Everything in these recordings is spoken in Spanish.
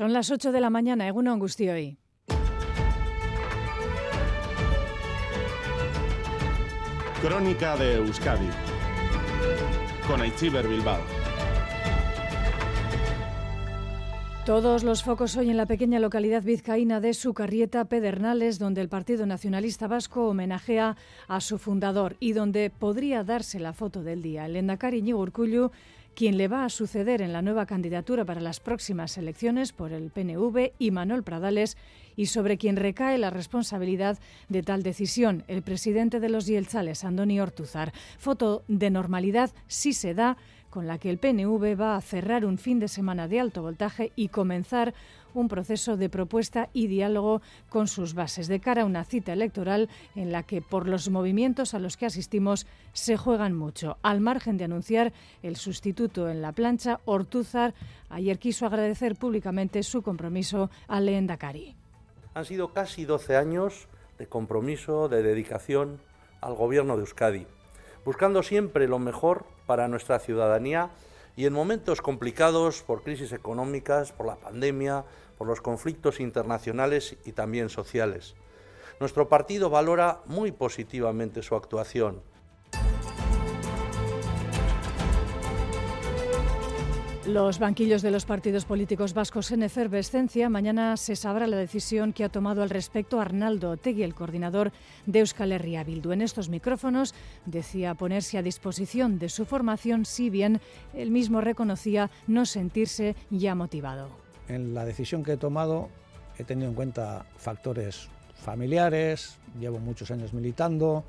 Son las 8 de la mañana, Eguno hoy. Crónica de Euskadi con Aichiber Bilbao. Todos los focos hoy en la pequeña localidad vizcaína de Sucarrieta, Pedernales, donde el Partido Nacionalista Vasco homenajea a su fundador y donde podría darse la foto del día. El Endacari Urcullu quien le va a suceder en la nueva candidatura para las próximas elecciones por el PNV y Manuel Pradales y sobre quien recae la responsabilidad de tal decisión, el presidente de los Yelzales, Andoni Ortuzar. Foto de normalidad sí se da con la que el PNV va a cerrar un fin de semana de alto voltaje y comenzar un proceso de propuesta y diálogo con sus bases de cara a una cita electoral en la que por los movimientos a los que asistimos se juegan mucho. Al margen de anunciar el sustituto en la plancha, Ortúzar ayer quiso agradecer públicamente su compromiso a Leendakari. Han sido casi 12 años de compromiso, de dedicación al gobierno de Euskadi, buscando siempre lo mejor para nuestra ciudadanía y en momentos complicados por crisis económicas, por la pandemia, por los conflictos internacionales y también sociales. Nuestro partido valora muy positivamente su actuación Los banquillos de los partidos políticos vascos en efervescencia. Mañana se sabrá la decisión que ha tomado al respecto Arnaldo Otegui, el coordinador de Euskal Herria Bildu. En estos micrófonos decía ponerse a disposición de su formación, si bien él mismo reconocía no sentirse ya motivado. En la decisión que he tomado he tenido en cuenta factores familiares, llevo muchos años militando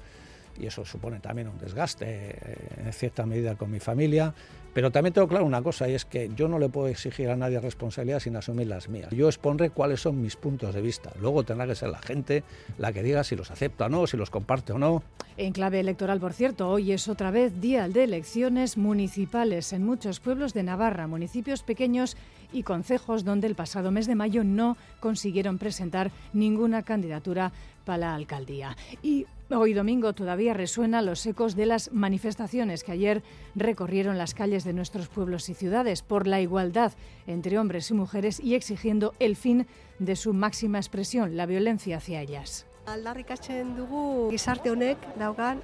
y eso supone también un desgaste eh, en cierta medida con mi familia pero también tengo claro una cosa y es que yo no le puedo exigir a nadie responsabilidad sin asumir las mías. Yo expondré cuáles son mis puntos de vista. Luego tendrá que ser la gente la que diga si los acepta o no, si los comparte o no. En clave electoral, por cierto, hoy es otra vez día de elecciones municipales en muchos pueblos de Navarra, municipios pequeños y concejos donde el pasado mes de mayo no consiguieron presentar ninguna candidatura para la alcaldía. Y hoy domingo todavía resuenan los ecos de las manifestaciones que ayer recorrieron las calles de nuestros pueblos y ciudades por la igualdad entre hombres y mujeres y exigiendo el fin de su máxima expresión, la violencia hacia ellas. Aldarrikatzen dugu gizarte honek daugan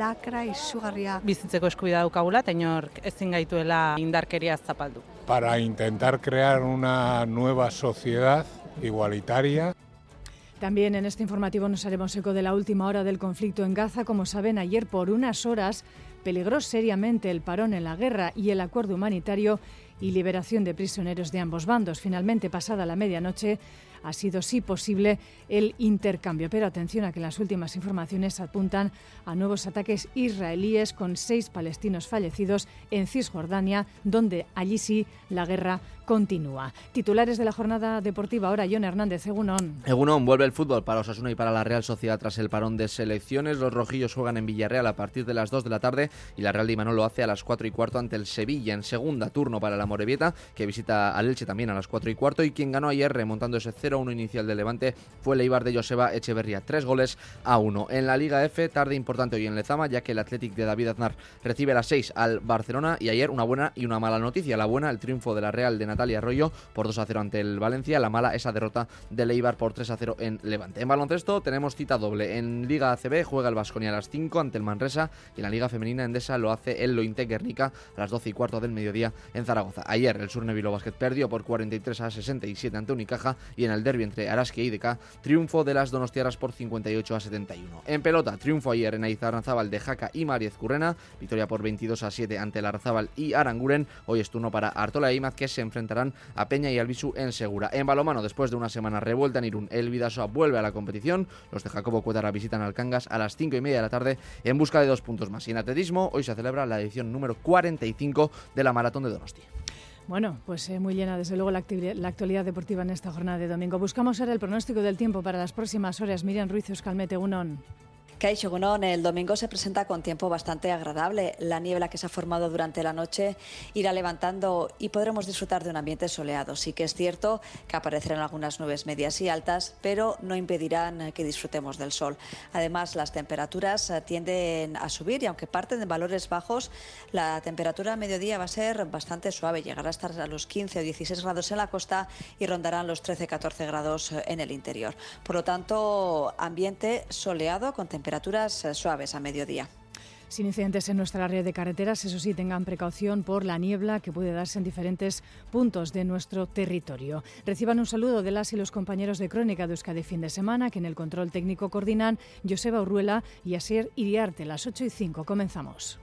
lakra izugarria. Bizitzeko eskubidea daukagula eta inork ezin gaituela indarkeria zapaldu. Para intentar crear una nueva sociedad igualitaria también en este informativo nos haremos eco de la última hora del conflicto en Gaza. Como saben, ayer por unas horas peligró seriamente el parón en la guerra y el acuerdo humanitario y liberación de prisioneros de ambos bandos. Finalmente, pasada la medianoche, ha sido sí posible el intercambio. Pero atención a que las últimas informaciones apuntan a nuevos ataques israelíes con seis palestinos fallecidos en Cisjordania, donde allí sí la guerra continúa. Titulares de la jornada deportiva ahora, John Hernández, Egunon. Egunon, vuelve el fútbol para Osasuna y para la Real Sociedad tras el parón de selecciones. Los rojillos juegan en Villarreal a partir de las 2 de la tarde y la Real de Imanol lo hace a las 4 y cuarto ante el Sevilla en segunda turno para la Morevieta, que visita al Elche también a las 4 y cuarto y quien ganó ayer remontando ese 0-1 inicial de Levante fue el Eibar de Joseba Echeverría, tres goles a uno. En la Liga F, tarde importante hoy en Lezama, ya que el Athletic de David Aznar recibe las 6 al Barcelona y ayer una buena y una mala noticia. La buena, el triunfo de la Real de Natalia Arroyo por 2 a 0 ante el Valencia, la mala esa derrota del Eibar por 3 a 0 en Levante. En baloncesto tenemos cita doble. En Liga ACB juega el Vasconia a las 5 ante el Manresa y en la Liga Femenina Endesa lo hace el Lointe Guernica a las 12 y cuarto del mediodía en Zaragoza. Ayer el Surnevilo Basket perdió por 43 a 67 ante Unicaja y en el derby entre Araski y IDK, triunfo de las Donostiaras por 58 a 71. En pelota, triunfo ayer en Aizarranzábal de Jaca y Mariez Currena, victoria por 22 a 7 ante el Arzábal y Aranguren. Hoy es turno para Artola e Imaz que se enfrentarán a Peña y Albisu en Segura. En balomano, después de una semana revuelta en Irún, el Vidasoa vuelve a la competición. Los de Jacobo Cuetara visitan al Cangas a las 5 y media de la tarde en busca de dos puntos más. Y en atletismo, hoy se celebra la edición número 45 de la Maratón de Donosti. Bueno, pues eh, muy llena desde luego la, la, actualidad deportiva en esta jornada de domingo. Buscamos ahora el pronóstico del tiempo para las próximas horas. Miriam Ruiz, Euskalmete, Unón. Shogunón, el domingo se presenta con tiempo bastante agradable. La niebla que se ha formado durante la noche irá levantando y podremos disfrutar de un ambiente soleado. Sí que es cierto que aparecerán algunas nubes medias y altas, pero no impedirán que disfrutemos del sol. Además, las temperaturas eh, tienden a subir y aunque parten de valores bajos, la temperatura a mediodía va a ser bastante suave. Llegará a estar a los 15 o 16 grados en la costa y rondarán los 13-14 grados eh, en el interior. Por lo tanto, ambiente soleado con temperaturas temperaturas suaves a mediodía. Sin incidentes en nuestra red de carreteras, eso sí, tengan precaución por la niebla que puede darse en diferentes puntos de nuestro territorio. Reciban un saludo de las y los compañeros de Crónica de Euskadi fin de semana, que en el control técnico coordinan Joseba Urruela y Asier Iriarte. Las 8 y 5 comenzamos.